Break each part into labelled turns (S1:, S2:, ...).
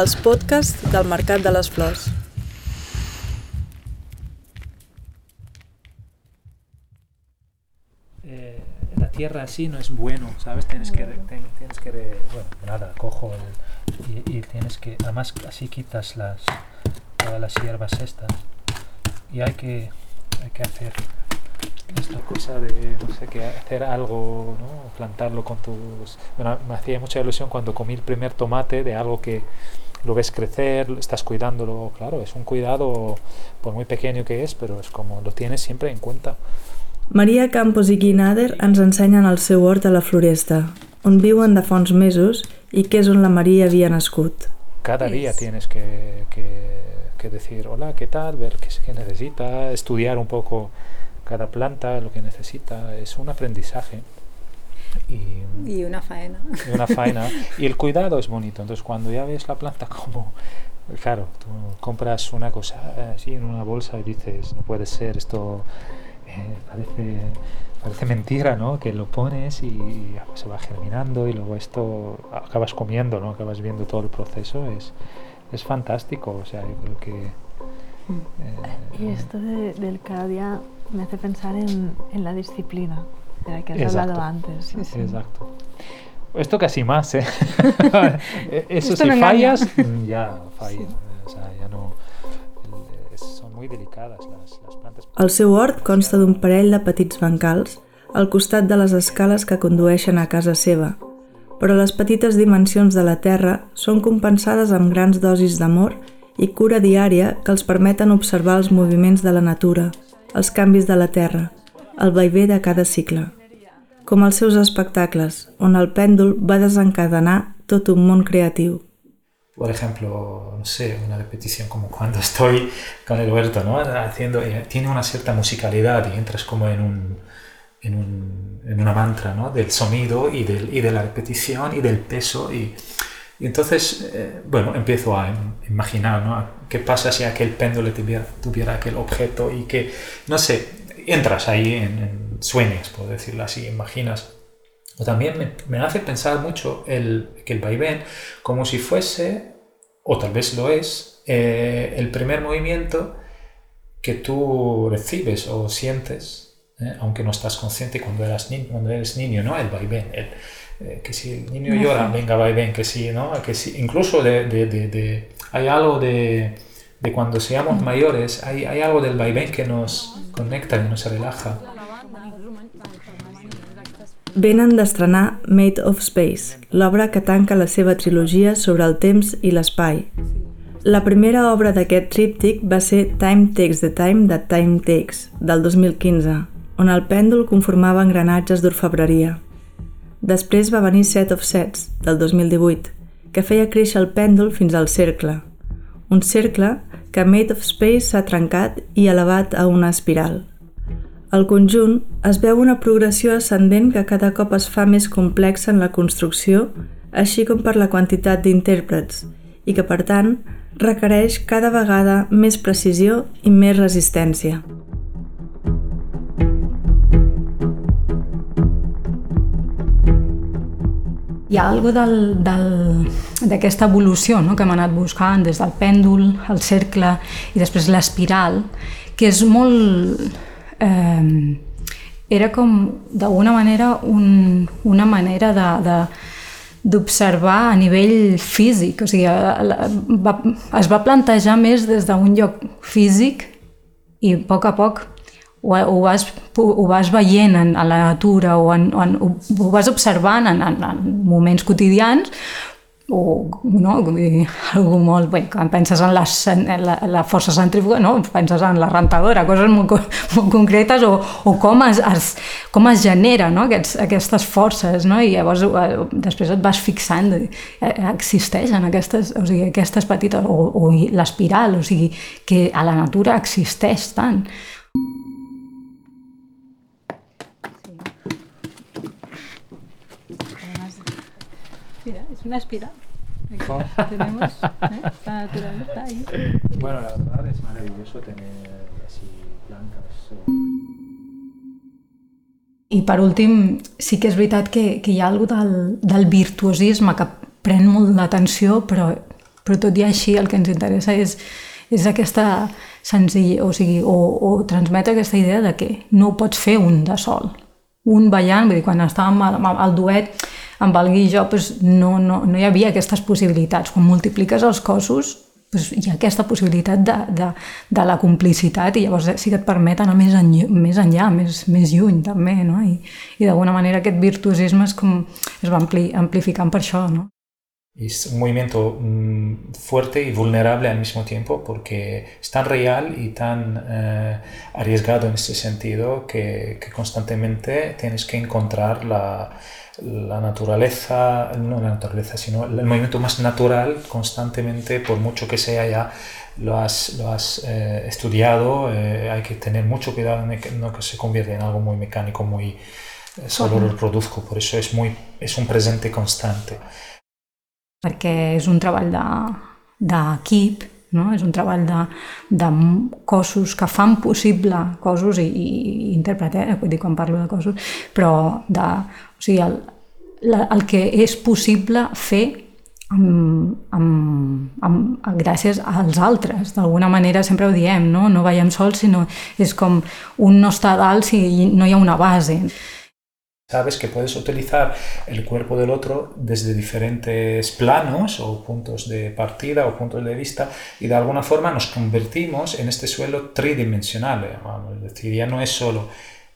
S1: Els podcasts del Mercat de les Flors.
S2: Eh, la tierra así no es bueno, ¿sabes? Tienes que, ten- tienes que, bueno, nada, cojo el, y, y tienes que, además así quitas las, todas las hierbas estas y hay que, hay que hacer esta cosa de, no sé, que hacer algo, ¿no? Plantarlo con tus... Bueno, me hacía mucha ilusión cuando comí el primer tomate de algo que lo ves crecer, estás cuidándolo, claro, es un cuidado por muy pequeño que es, pero es como lo tienes siempre en cuenta.
S1: Maria Campos i Guinader ens ensenyen el seu hort a la Floresta, on viuen de fa uns mesos i que és on la Maria havia nascut.
S2: Cada día
S3: Es-
S2: tienes que, que- que decir, hola, ¿qué tal? Ver qué, qué necesita, estudiar un poco cada planta, lo que necesita. Es un aprendizaje y,
S3: Y una faena.
S2: y una faena. y el cuidado es bonito. Entonces, cuando ya ves la planta como... Claro, tú compras una cosa así en una bolsa y dices, no puede ser, esto eh, parece, parece mentira, ¿no? Que lo pones y se va germinando y luego esto acabas comiendo, ¿no? Acabas viendo todo el proceso. Es, es fantástico, o sea, yo creo que... eh,
S4: Y esto de- del cada día me hace pensar en, en la disciplina de la que has
S2: Exacto.
S4: hablado antes. ¿no?
S2: Exacto. Esto casi más, ¿eh? Eso
S3: Esto
S2: si
S3: no
S2: fallas, mm, ya falla. O sea, ya no... son muy delicadas las, las plantas.
S1: El seu hort consta d'un parell de petits bancals al costat de les escales que condueixen a casa seva, però les petites dimensions de la terra són compensades amb grans dosis d'amor i cura diària que els permeten observar els moviments de la natura, els canvis de la terra, el vaivé de cada cicle. Com els seus espectacles, on el pèndol va desencadenar tot un món creatiu.
S2: Por ejemplo, no sé, una repetición como cuando estoy con el huerto, ¿no? Haciendo, eh, tiene una cierta musicalidad y entras como en un, en, un, en una mantra, ¿no? Del sonido y, del, y de la repetición y del peso y, entonces, eh, bueno, empiezo a im- imaginar, ¿no? ¿Qué pasa si aquel péndulo tuviera, tuviera aquel objeto y que, no sé, entras ahí en, sueños, por decirlo así, imaginas o también me, hace pensar mucho el, que el vaivén como si fuese, o tal vez lo es, eh, el primer movimiento que tú recibes o sientes, ¿eh? aunque no estás consciente cuando, eras eres niño, ¿no? El vaivén, el, eh, que si el niño llora, venga vaivén, que si, ¿no? Que si, incluso de, de- de- de- hay algo de, de cuando seamos mayores, hay, hay algo del vaivén que nos conecta y nos relaja.
S1: Venen d'estrenar Made of Space, l'obra que tanca la seva trilogia sobre el temps i l'espai. La primera obra d'aquest tríptic va ser Time Takes the Time de Time Takes, del 2015, on el pèndol conformava engranatges d'orfebreria. Després va venir Set of Sets, del 2018, que feia créixer el pèndol fins al cercle. Un cercle que Made of Space s'ha trencat i elevat a una espiral. Al conjunt es veu una progressió ascendent que cada cop es fa més complexa en la construcció, així com per la quantitat d'intèrprets, i que, per tant, requereix cada vegada més precisió i més resistència.
S3: Hi ha del- del- d'aquesta evolució no? que hem anat buscant des del pèndol, el cercle i després l'espiral, que és molt... Eh, era com, d'alguna manera, un, una manera de, de, d'observar a nivell físic, o sigui, va, es va plantejar més des d'un lloc físic i a poc a poc ho, ho, vas, ho vas veient en, a la natura o, en, en, ho, vas observant en, en, en moments quotidians o no, algú molt, bé, quan penses en, les, en la, la força centrífuga, no? penses en la rentadora, coses molt, molt concretes, o, o com, es, es, com es genera no? Aquests, aquestes forces, no? i llavors eh, després et vas fixant, eh, existeixen aquestes, o sigui, aquestes petites, o, o l'espiral, o sigui, que a la natura existeix tant. Una espiral. Tenemos, ¿eh? La naturaleza está ahí.
S2: Bueno, la verdad es maravilloso tener así plantas. o-
S3: I per últim, sí que és veritat que, que hi ha alguna del, del virtuosisme que pren molt l'atenció, però, però tot i així el que ens interessa és, és aquesta senzilla, o sigui, o, o transmetre aquesta idea de que no ho pots fer un de sol. Un ballant, vull dir, quan estàvem al, al duet amb el Gui i jo, doncs no, no, no hi havia aquestes possibilitats. Quan multipliques els cossos, doncs hi ha aquesta possibilitat de, de, de la complicitat i llavors sí que et permet anar més, enllà, més enllà, més, més lluny també, no? I, i d'alguna manera aquest virtuosisme és com, es va ampli, amplificant per això, no?
S2: Es un movimiento mmm, fuerte y vulnerable al mismo tiempo porque es tan real y tan eh, arriesgado en este sentido que, que constantemente tienes que encontrar la, la naturaleza, no la naturaleza, sino el movimiento más natural constantemente, por mucho que sea ya lo has, lo has eh, estudiado, eh, hay que tener mucho cuidado en no que se convierta en algo muy mecánico, muy eh, solo lo reproduzco, por eso es, muy, es un presente constante.
S3: Perquè és un treball d'equip, de, no? és un treball de, de cossos que fan possible cossos i, i, i interpretar, vull dir, quan parlo de cossos, però de, o sigui, el, la, el que és possible fer amb, amb, amb, gràcies als altres. D'alguna manera sempre ho diem, no? No veiem sols, sinó és com un no està dalt si no hi ha una base.
S2: Sabes que puedes utilizar el cuerpo del otro desde diferentes planos o puntos de partida o puntos de vista y de alguna forma nos convertimos en este suelo tridimensional. Vamos, es decir, ya no es solo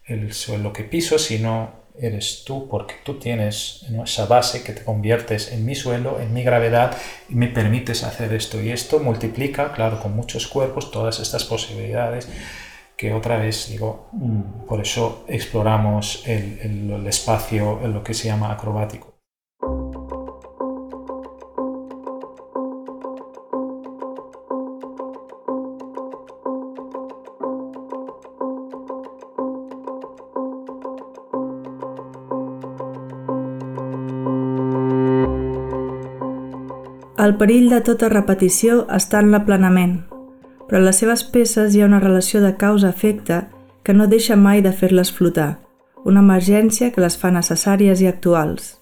S2: el suelo que piso, sino eres tú porque tú tienes esa base que te conviertes en mi suelo, en mi gravedad y me permites hacer esto. Y esto multiplica, claro, con muchos cuerpos todas estas posibilidades que otra vez digo, mm, por eso exploramos el, el, el espacio, lo que se llama acrobático.
S1: El perill de tota repetició està en l'aplanament, però en les seves peces hi ha una relació de causa-efecte que no deixa mai de fer-les flotar, una emergència que les fa necessàries i actuals.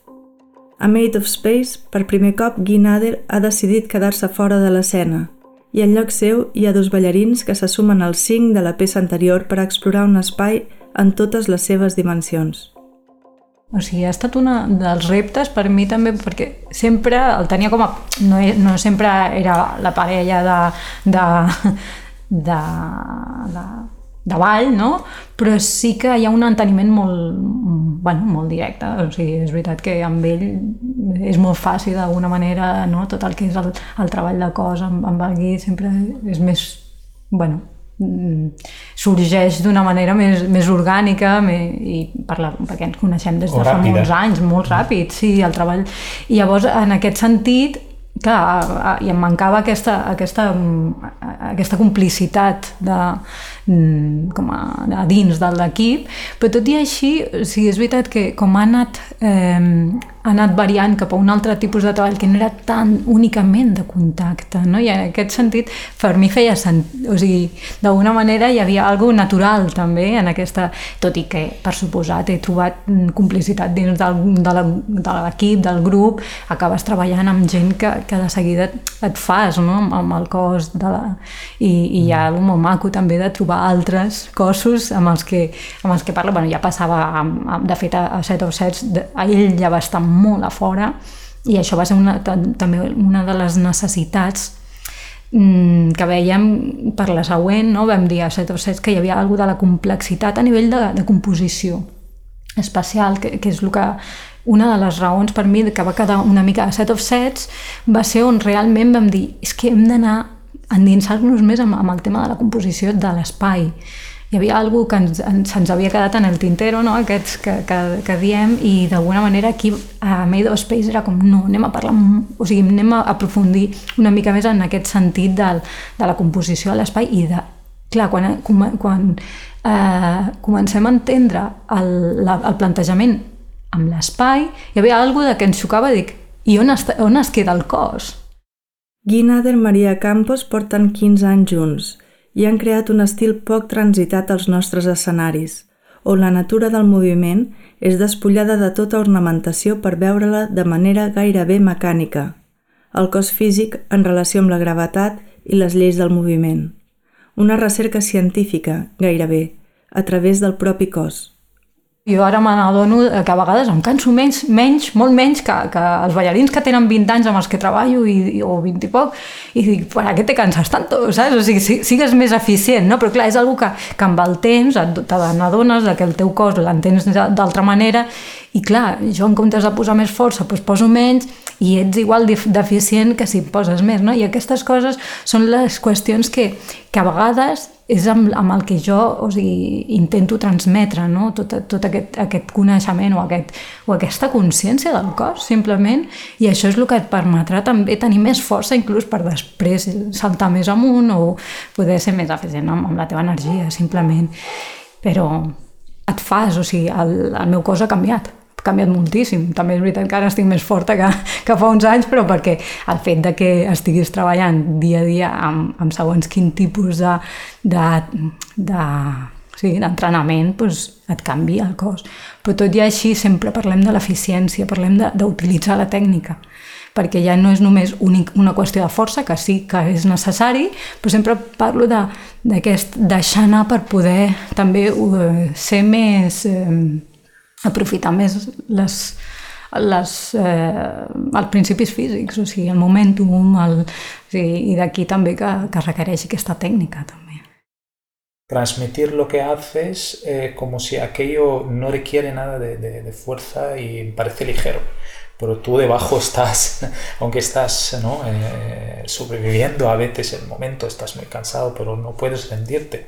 S1: A Made of Space, per primer cop, Guy Nader ha decidit quedar-se fora de l'escena i en lloc seu hi ha dos ballarins que se sumen al cinc de la peça anterior per explorar un espai en totes les seves dimensions.
S3: O sigui, ha estat un dels reptes per mi també, perquè sempre el tenia com a... No, no sempre era la parella de, de, de, de, de ball, no? Però sí que hi ha un enteniment molt, bueno, molt directe. O sigui, és veritat que amb ell és molt fàcil d'alguna manera, no? Tot el que és el, el treball de cos amb, amb el Gui sempre és més, bueno, sorgeix d'una manera més, més orgànica més, i per la, perquè ens coneixem des de fa molts anys, molt ràpid, sí, el treball. I llavors, en aquest sentit, clar, i em mancava aquesta, aquesta, aquesta complicitat de, mm, com a, a dins de l'equip, però tot i així, o sigui, és veritat que com ha anat, eh, anat variant cap a un altre tipus de treball que no era tan únicament de contacte, no? i en aquest sentit per mi feia sentit, o sigui, d'alguna manera hi havia algo natural també en aquesta, tot i que per suposat he trobat complicitat dins del, de l'equip, del grup, acabes treballant amb gent que, que de seguida et fas no? amb, amb el cos de la... I, i hi ha alguna molt maco també de trobar altres cossos amb els que, amb els que parlo, bueno, ja passava amb, amb, de fet a, set o sets, ell ja va estar molt a fora i això va ser una, també una de les necessitats mm, que veiem per la següent, no? vam dir a set o set que hi havia alguna de la complexitat a nivell de, de composició espacial, que, que és el que una de les raons per mi que va quedar una mica a set of sets va ser on realment vam dir és que hem d'anar endinsar-nos més amb, amb el tema de la composició de l'espai hi havia alguna que ens, ens, se'ns havia quedat en el tintero, no? aquests que, que, que diem, i d'alguna manera aquí a Made Space era com, no, anem a parlar, o sigui, anem a aprofundir una mica més en aquest sentit del, de la composició de l'espai i de, clar, quan, quan eh, comencem a entendre el, la, el plantejament amb l'espai, hi havia alguna que ens xocava, dic, i on, es, on es queda el cos?
S1: Guinader Maria Campos porten 15 anys junts i han creat un estil poc transitat als nostres escenaris, on la natura del moviment és despullada de tota ornamentació per veure-la de manera gairebé mecànica, el cos físic en relació amb la gravetat i les lleis del moviment. Una recerca científica, gairebé, a través del propi cos.
S3: Jo ara me n'adono que a vegades em canso menys, menys molt menys que, que els ballarins que tenen 20 anys amb els que treballo i, i, o 20 i poc i dic, per què te canses tant? Saps? O sigui, sigues més eficient, no? Però clar, és una que, que amb el temps te n'adones que el teu cos l'entens d'altra manera i clar, jo en comptes de posar més força doncs poso menys i ets igual deficient que si poses més, no? I aquestes coses són les qüestions que, que a vegades és amb, amb el que jo o sigui, intento transmetre, no? tot, tot aquest, aquest coneixement o, aquest, o aquesta consciència del cos, simplement, i això és el que et permetrà també tenir més força inclús per després saltar més amunt o poder ser més eficient amb, amb la teva energia, simplement. Però et fas, o sigui, el, el meu cos ha canviat canviat moltíssim. També és veritat que ara estic més forta que, que fa uns anys, però perquè el fet de que estiguis treballant dia a dia amb, amb segons quin tipus de, de, de sí, d'entrenament doncs et canvia el cos. Però tot i així sempre parlem de l'eficiència, parlem d'utilitzar la tècnica perquè ja no és només únic, una qüestió de força, que sí que és necessari, però sempre parlo d'aquest deixar anar per poder també uh, ser més... Uh, aprofitar més les, les, eh, els principis físics, o sigui, el momentum, el, o sigui, i d'aquí també que, que requereix aquesta tècnica també.
S2: Transmitir lo que haces eh, como si aquello no requiere nada de, de, de fuerza y parece ligero. pero tú debajo estás, aunque estás ¿no? eh, sobreviviendo a veces el momento, estás muy cansado, pero no puedes rendirte.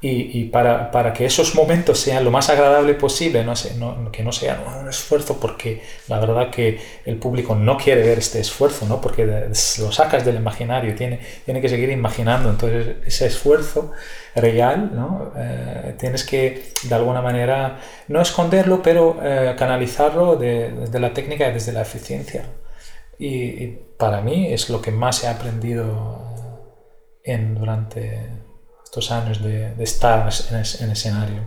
S2: Y, y para, para, que esos momentos sean lo más agradable posible, no sé, no, que no sean un esfuerzo, porque la verdad que el público no quiere ver este esfuerzo, ¿no? porque lo sacas del imaginario, tiene, tiene que seguir imaginando. Entonces, ese esfuerzo real, ¿no? Eh, tienes que de alguna manera no esconderlo, pero eh, canalizarlo de, desde la técnica y desde la eficiencia. Y, y, para mí es lo que más he aprendido en, durante estos años de, de estar en, es, en escenario.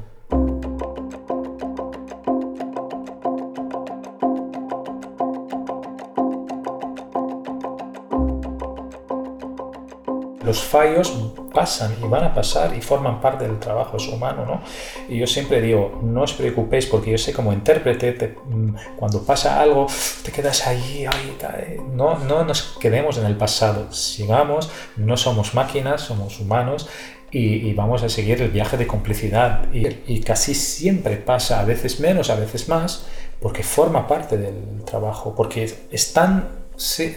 S2: Los fallos pasan y van a pasar y forman parte del trabajo, es humano, ¿no? Y yo siempre digo, no os preocupéis porque yo sé como intérprete, te, mm, cuando pasa algo, te quedas ahí eh, no, no nos quedemos en el pasado, sigamos, no somos máquinas, somos humanos y, vamos a seguir el viaje de complicidad. Y, casi siempre pasa, a veces menos, a veces más, porque forma parte del trabajo, porque es tan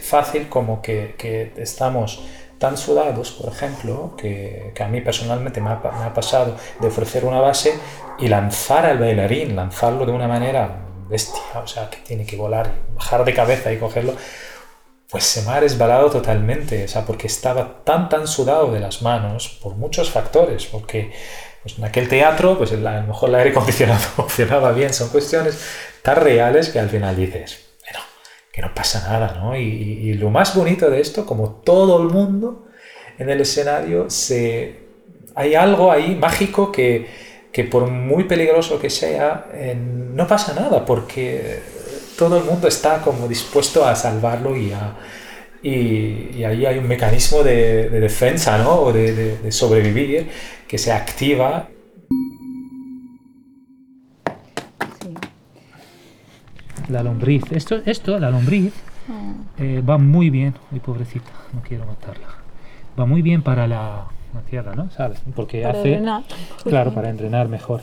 S2: fácil como que, estamos tan sudados, por ejemplo, que, a mí personalmente me ha, me ha, pasado de ofrecer una base y lanzar al bailarín, lanzarlo de una manera bestia, o sea, que tiene que volar, bajar de cabeza y cogerlo pues se me ha resbalado totalmente, o sea, porque estaba tan, tan sudado de las manos por muchos factores, porque pues en aquel teatro, pues a lo mejor el aire acondicionado funcionaba bien, son cuestiones tan reales que al final dices, bueno, que no pasa nada, ¿no? Y, lo más bonito de esto, como todo el mundo en el escenario, se, hay algo ahí mágico que, que por muy peligroso que sea, eh, no pasa nada, porque todo el mundo está como dispuesto a salvarlo y, a, y, y ahí hay un mecanismo de, de defensa ¿no? o de, de, de, sobrevivir que se activa. La lombriz, esto, esto la lombriz, eh, va muy bien, muy pobrecita, no quiero matarla, va muy bien para la, la tierra, ¿no? ¿Sabes? Porque
S3: para
S2: hace...
S3: Entrenar.
S2: Claro, para entrenar mejor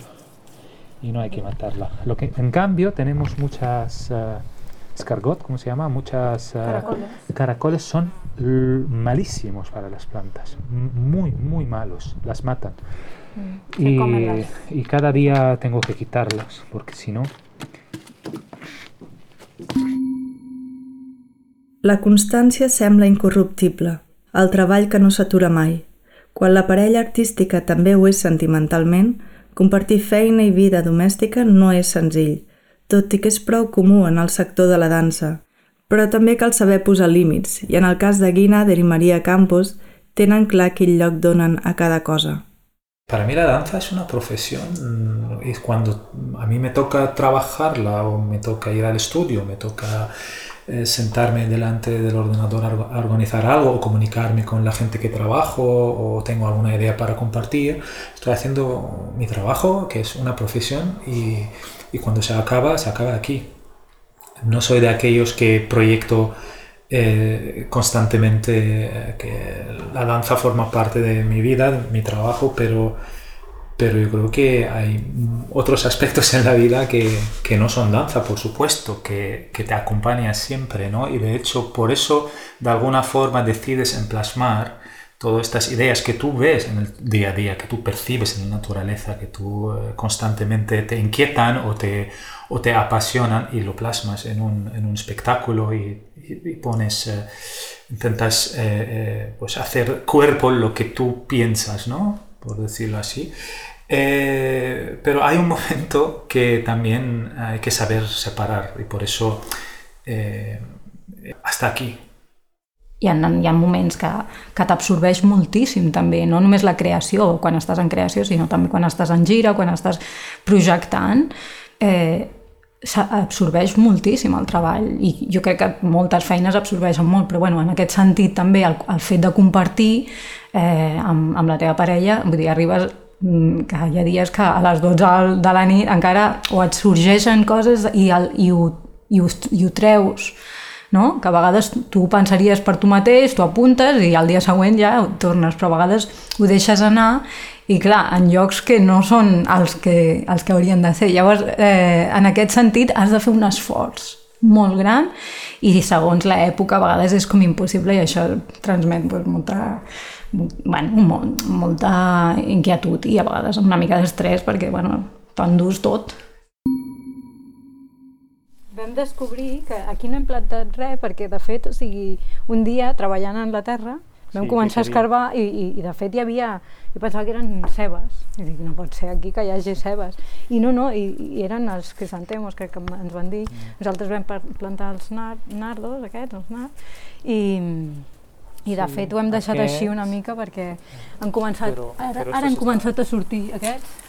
S2: y no hay que matarla. Lo que, en cambio, tenemos muchas uh, escargot, ¿cómo se llama? Muchas uh,
S3: caracoles.
S2: caracoles son malísimos para las plantas, muy, muy malos, las matan. Mm, y, y cada día tengo que quitarlas, porque si no...
S1: La constància sembla incorruptible, el treball que no s'atura mai. Quan la parella artística també ho és sentimentalment, Compartir feina i vida domèstica no és senzill, tot i que és prou comú en el sector de la dansa. Però també cal saber posar límits, i en el cas de Guinader i Maria Campos tenen clar quin lloc donen a cada cosa.
S2: Para mí la danza es una profesión y cuando a mí me toca trabajarla o me toca ir al estudio, me toca eh, sentarme delante del ordenador a organizar algo o comunicarme con la gente que trabajo o tengo alguna idea para compartir, estoy haciendo mi trabajo, que es una profesión y, y cuando se acaba, se acaba aquí. No soy de aquellos que proyecto eh, constantemente eh, que la danza forma parte de mi vida, de mi trabajo, pero, pero yo creo que hay otros aspectos en la vida que, que no son danza, por supuesto, que, que, te acompañan siempre, ¿no? Y de hecho, por eso, de alguna forma, decides en plasmar todas estas ideas que tú ves en el día a día, que tú percibes en la naturaleza, que tú eh, constantemente te inquietan o te, o te apasionan y lo plasmas en un, en un espectáculo y, y, pones, eh, intentas eh, pues hacer cuerpo lo que tú piensas, ¿no? Por decirlo así. pero hay un momento que también hay que saber separar y por eso hasta aquí,
S3: hi ha, hi ha moments que, que t'absorbeix moltíssim també, no només la creació quan estàs en creació, sinó també quan estàs en gira, quan estàs projectant, eh, absorbeix moltíssim el treball i jo crec que moltes feines absorbeixen molt, però bueno, en aquest sentit també el, el fet de compartir eh, amb, amb la teva parella, vull dir, arribes mm, que hi ha dies que a les 12 de la nit encara o et sorgeixen coses i, el, i, ho, i, ho, i ho treus no? que a vegades tu pensaries per tu mateix, tu apuntes i al dia següent ja ho tornes, però a vegades ho deixes anar i clar, en llocs que no són els que, els que haurien de ser. Llavors, eh, en aquest sentit, has de fer un esforç molt gran i segons l'època a vegades és com impossible i això transmet pues, molta, bueno, molt, molta inquietud i a vegades una mica d'estrès perquè bueno, t'endús tot vam descobrir que aquí no hem plantat res perquè, de fet, o sigui, un dia treballant a Anglaterra vam sí, començar a escarbar i, i, i de fet hi havia, jo pensava que eren cebes i dic, no pot ser aquí que hi hagi cebes i no, no, i, i eren els crisantemos crec que ens van dir, mm. nosaltres vam plantar els nar, nardos aquests, els nards i, i de sí, fet ho hem deixat aquests... així una mica perquè han començat, però, ara, però ara han començat a sortir aquests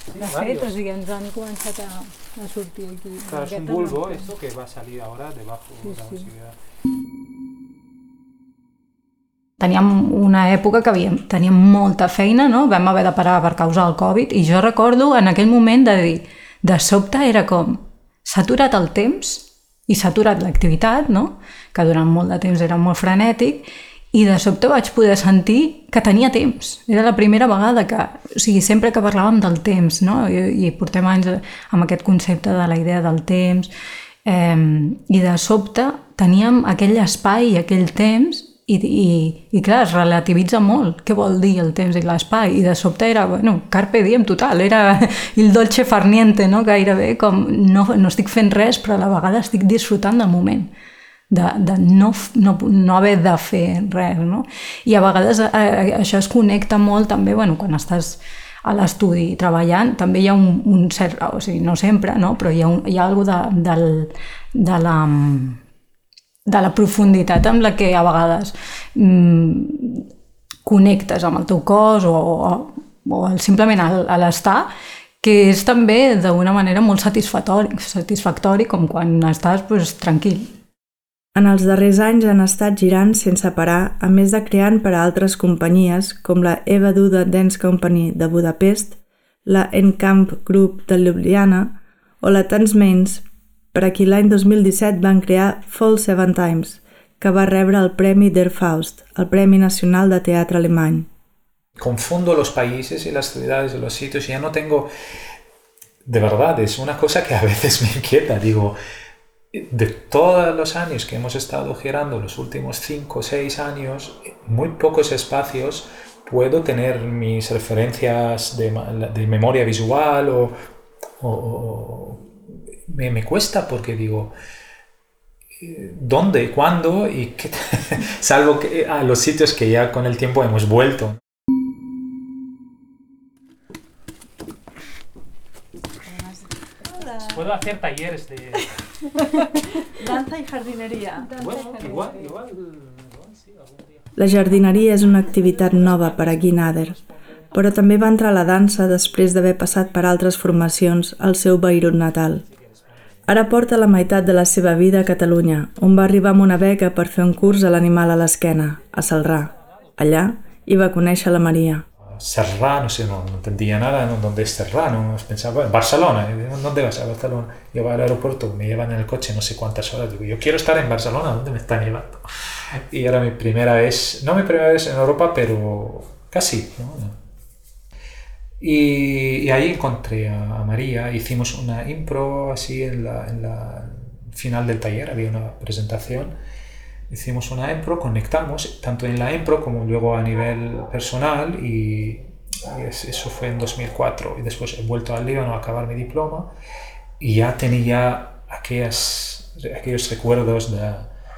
S3: Sí, de fet, o sigui, ens han començat a, a sortir aquí.
S2: Claro, es un bulbo esto que va a salir ahora debajo. Sí, sí.
S3: Teníem una època que havíem, teníem molta feina, no? vam haver de parar per causa del Covid, i jo recordo en aquell moment de dir, de sobte era com, s'ha aturat el temps i s'ha aturat l'activitat, no? que durant molt de temps era molt frenètic, i de sobte vaig poder sentir que tenia temps. Era la primera vegada que, o sigui, sempre que parlàvem del temps, no? I, i portem anys amb aquest concepte de la idea del temps, eh, i de sobte teníem aquell espai i aquell temps i, i, i clar, es relativitza molt què vol dir el temps i l'espai i de sobte era, bueno, carpe diem total era il dolce farniente, no? gairebé com no, no estic fent res però a la vegada estic disfrutant del moment de, de no, no, no haver de fer res, no? I a vegades eh, eh, això es connecta molt també, bueno, quan estàs a l'estudi treballant, també hi ha un, un cert, o sigui, no sempre, no? però hi ha, un, hi ha alguna de, del, de la de la profunditat amb la que a vegades mm, connectes amb el teu cos o, o, o simplement a l'estar que és també d'una manera molt satisfactori, satisfactori com quan estàs pues, tranquil.
S1: En els darrers anys han estat girant sense parar, a més de creant per a altres companyies com la Eva Duda Dance Company de Budapest, la Encamp Group de Ljubljana o la Tansmains, per a qui l'any 2017 van crear Fall Seven Times, que va rebre el Premi Der Faust, el Premi Nacional de Teatre Alemany.
S2: Confundo los países y las ciudades y los sitios y ya no tengo... De verdad, es una cosa que a veces me inquieta. Digo, de todos los años que hemos estado girando, los últimos 5 o 6 años, muy pocos espacios puedo tener mis referencias de, de memoria visual o, o me, me, cuesta porque digo, ¿dónde? ¿Cuándo? Y qué salvo que a los sitios que ya con el tiempo hemos vuelto. Puedo hacer talleres de
S4: Danza i jardineria.
S2: Bueno, igual, igual,
S1: La jardineria és una activitat nova per a Guinader. però també va entrar a la dansa després d'haver passat per altres formacions al seu Beirut natal. Ara porta la meitat de la seva vida a Catalunya, on va arribar amb una beca per fer un curs a l'animal a l'esquena, a Salrà. Allà hi va conèixer la Maria.
S2: Serrá, no sé, no, no entendía nada en dónde es Serrá, no pensaba, Barcelona, ¿dónde vas a Barcelona? Yo voy al aeropuerto, me llevan en el coche no sé cuántas horas, digo, yo quiero estar en Barcelona, ¿dónde me están llevando? Y era mi primera vez, no mi primera vez en Europa, pero casi, ¿no? Y, y ahí encontré a, a, María, hicimos una impro así en la, en la final del taller, había una presentación. Hicimos una EMPRO, conectamos tanto en la EMPRO como luego a nivel personal y, y eso fue en 2004 y después he vuelto al Líbano a acabar mi diploma y ya tenía aquellas, aquellos recuerdos de,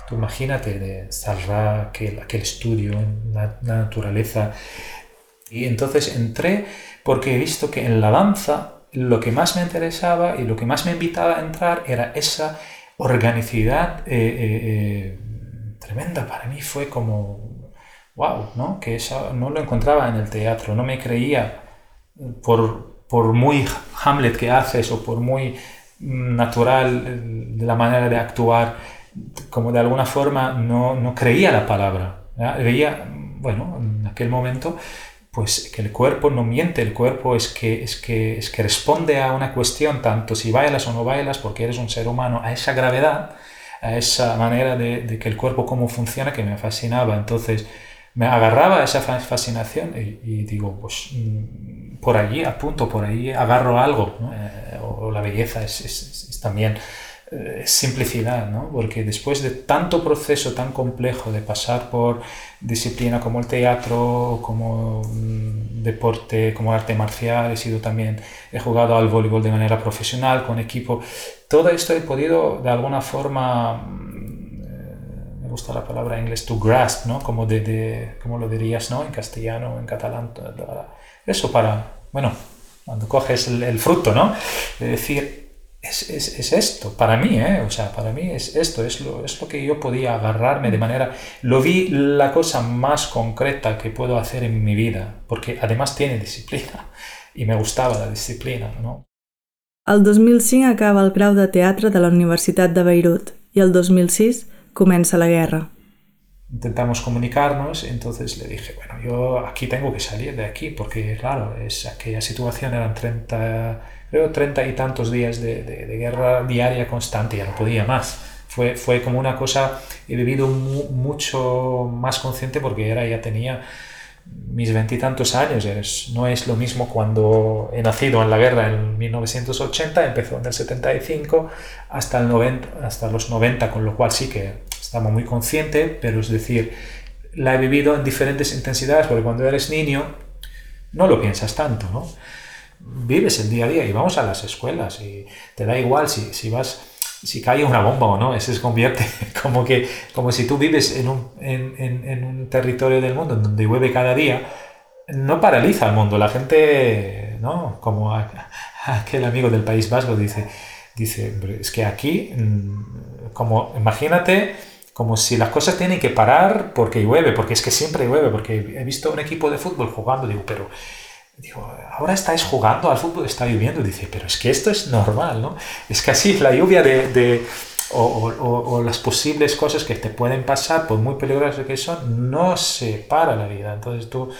S2: tú imagínate, de Sarra, aquel, aquel estudio en la, la naturaleza. Y entonces entré porque he visto que en la danza lo que más me interesaba y lo que más me invitaba a entrar era esa organicidad eh, eh, eh, tremenda. Para mí fue como, wow, ¿no? Que eso no lo encontraba en el teatro, no me creía por, por muy Hamlet que haces o por muy natural la manera de actuar, como de alguna forma no, no creía la palabra. ¿ya? Veía, bueno, en aquel momento, pues que el cuerpo no miente, el cuerpo es que, es, que, es que responde a una cuestión, tanto si bailas o no bailas, porque eres un ser humano, a esa gravedad, a esa manera de, que el cuerpo cómo funciona que me fascinaba. Entonces me agarraba a esa fascinación y, digo, pues mm, por allí apunto, por ahí agarro algo. Eh, o, la belleza es también eh, simplicidad, ¿no? porque después de tanto proceso tan complejo de pasar por disciplina como el teatro, como mm, deporte, como arte marcial, he sido también, he jugado al voleibol de manera profesional, con equipo, todo esto he podido de alguna forma, mm, me gusta la palabra en inglés, to grasp, ¿no? como, de, de, como lo dirías ¿no? en castellano, en catalán, eso para, bueno, cuando coges el, el fruto, ¿no? De decir, es, es, es, esto, para mí, ¿eh? o sea, para mí es esto, es lo, es lo que yo podía agarrarme de manera, lo vi la cosa más concreta que puedo hacer en mi vida, porque además tiene disciplina y me gustaba la disciplina, ¿no?
S1: El 2005 acaba el grau de teatre de la Universitat de Beirut i el 2006 comença la guerra.
S2: Intentamos comunicarnos, entonces le dije, bueno, yo aquí tengo que salir de aquí, porque claro, es aquella situación eran 30 creo, treinta y tantos días de, de, guerra diaria constante, ya no podía más. Fue, fue como una cosa, he vivido mu, mucho más consciente porque era, ya tenía mis veintitantos años, es, no es lo mismo cuando he nacido en la guerra en 1980, empezó en el 75 hasta, el 90, hasta los 90, con lo cual sí que estaba muy consciente, pero es decir, la he vivido en diferentes intensidades, porque cuando eres niño no lo piensas tanto, ¿no? Vives el día a día y vamos a las escuelas y te da igual si, si vas si cae una bomba o no, eso se convierte como que como si tú vives en un, en, en, un territorio del mundo donde llueve cada día, no paraliza el mundo. La gente, ¿no? Como aquel amigo del País Vasco dice, dice, es que aquí, mm, como imagínate, como si las cosas tienen que parar porque llueve, porque es que siempre llueve, porque he visto un equipo de fútbol jugando, digo, pero Digo, ahora estáis jugando al fútbol, está lloviendo. Dice, pero es que esto es normal, ¿no? Es que así la lluvia de, de o, o, o, las posibles cosas que te pueden pasar, por muy peligrosas que son, no se para la vida. Entonces tú...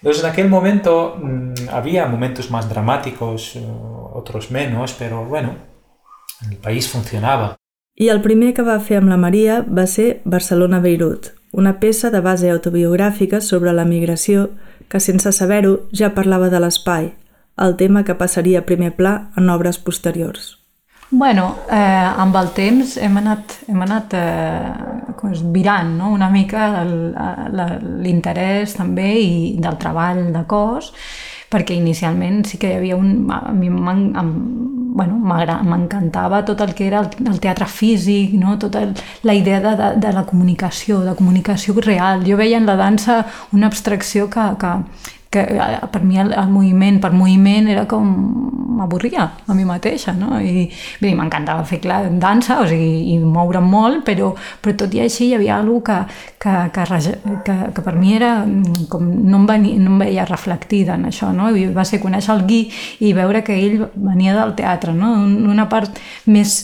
S2: Entonces en aquel momento mmm, había momentos más dramáticos, uh, otros menos, pero bueno, el país funcionava.
S1: I el primer que va fer amb la Maria va ser Barcelona-Beirut, una peça de base autobiogràfica sobre la migració que sense saber-ho ja parlava de l'espai, el tema que passaria a primer pla en obres posteriors.
S3: Bueno, eh, amb el temps hem anat, hem anat eh, virant no? una mica l'interès també i del treball de cos, perquè inicialment sí que hi havia un... A mi bueno, tot el que era el, el teatre físic, no? tota la idea de, de, de la comunicació, de comunicació real. Jo veia en la dansa una abstracció que, que que eh, per mi el, el moviment per moviment era com m'avorria a mi mateixa, no? I m'encantava fer clar, dansa, o sigui, i moure'm molt, però, però tot i així hi havia alguna que, que, que, que, que per mi era mm, com no em, venia, no em veia reflectida en això, no? I va ser conèixer el Gui i veure que ell venia del teatre, no? Una part més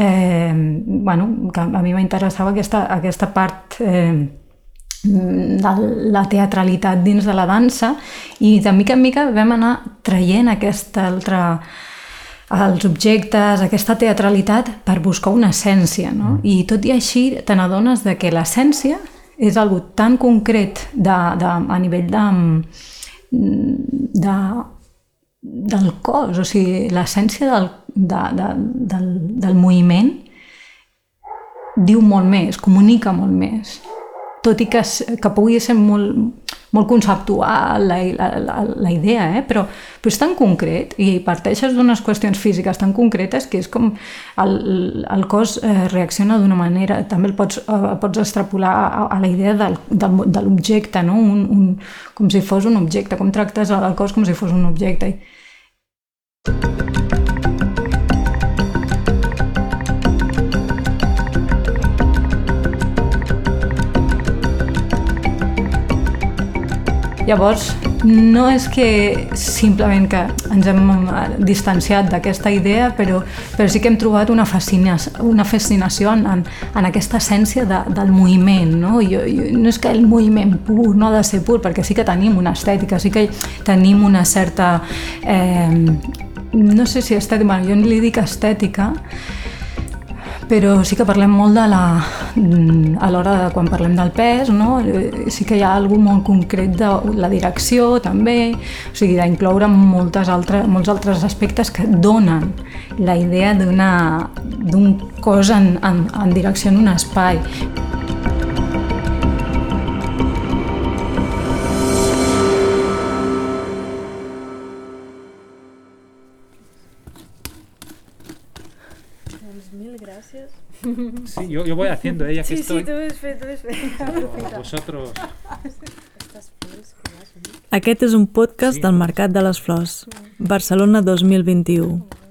S3: eh, bueno, que a mi m'interessava aquesta, aquesta part eh, de la teatralitat dins de la dansa i de mica en mica vam anar traient aquesta altra els objectes, aquesta teatralitat per buscar una essència, no? Mm. I tot i així te n'adones de que l'essència és algo tan concret de, de, a nivell de, de, del cos, o sigui, l'essència del, de, de, del, del moviment diu molt més, comunica molt més tot i que, que pugui ser molt, molt conceptual la, la, la, la idea, eh? però, però és tan concret i parteixes d'unes qüestions físiques tan concretes que és com el, el cos eh, reacciona d'una manera, també el pots, eh, pots extrapolar a, a la idea del, del, de l'objecte, no? un, un, com si fos un objecte, com tractes el cos com si fos un objecte. Llavors, no és que simplement que ens hem distanciat d'aquesta idea, però, però sí que hem trobat una fascinació, una fascinació en, en, en aquesta essència de, del moviment. No? I, i, no és que el moviment pur no ha de ser pur, perquè sí que tenim una estètica, sí que tenim una certa... Eh, no sé si estètica, bueno, jo li dic estètica, però sí que parlem molt de la... Mm, a l'hora de quan parlem del pes, no? Eh, sí que hi ha alguna molt concret de la direcció també, o sigui, d'incloure moltes altres, molts altres aspectes que donen la idea d'un cos en, en, en direcció en un espai.
S2: Sí, yo, yo voy haciendo, ella que
S4: sí,
S2: estoy.
S4: Sí, tú ves fe, tú ves fe.
S2: Vosotros...
S1: Aquest és un podcast del Mercat de les Flors, Barcelona 2021.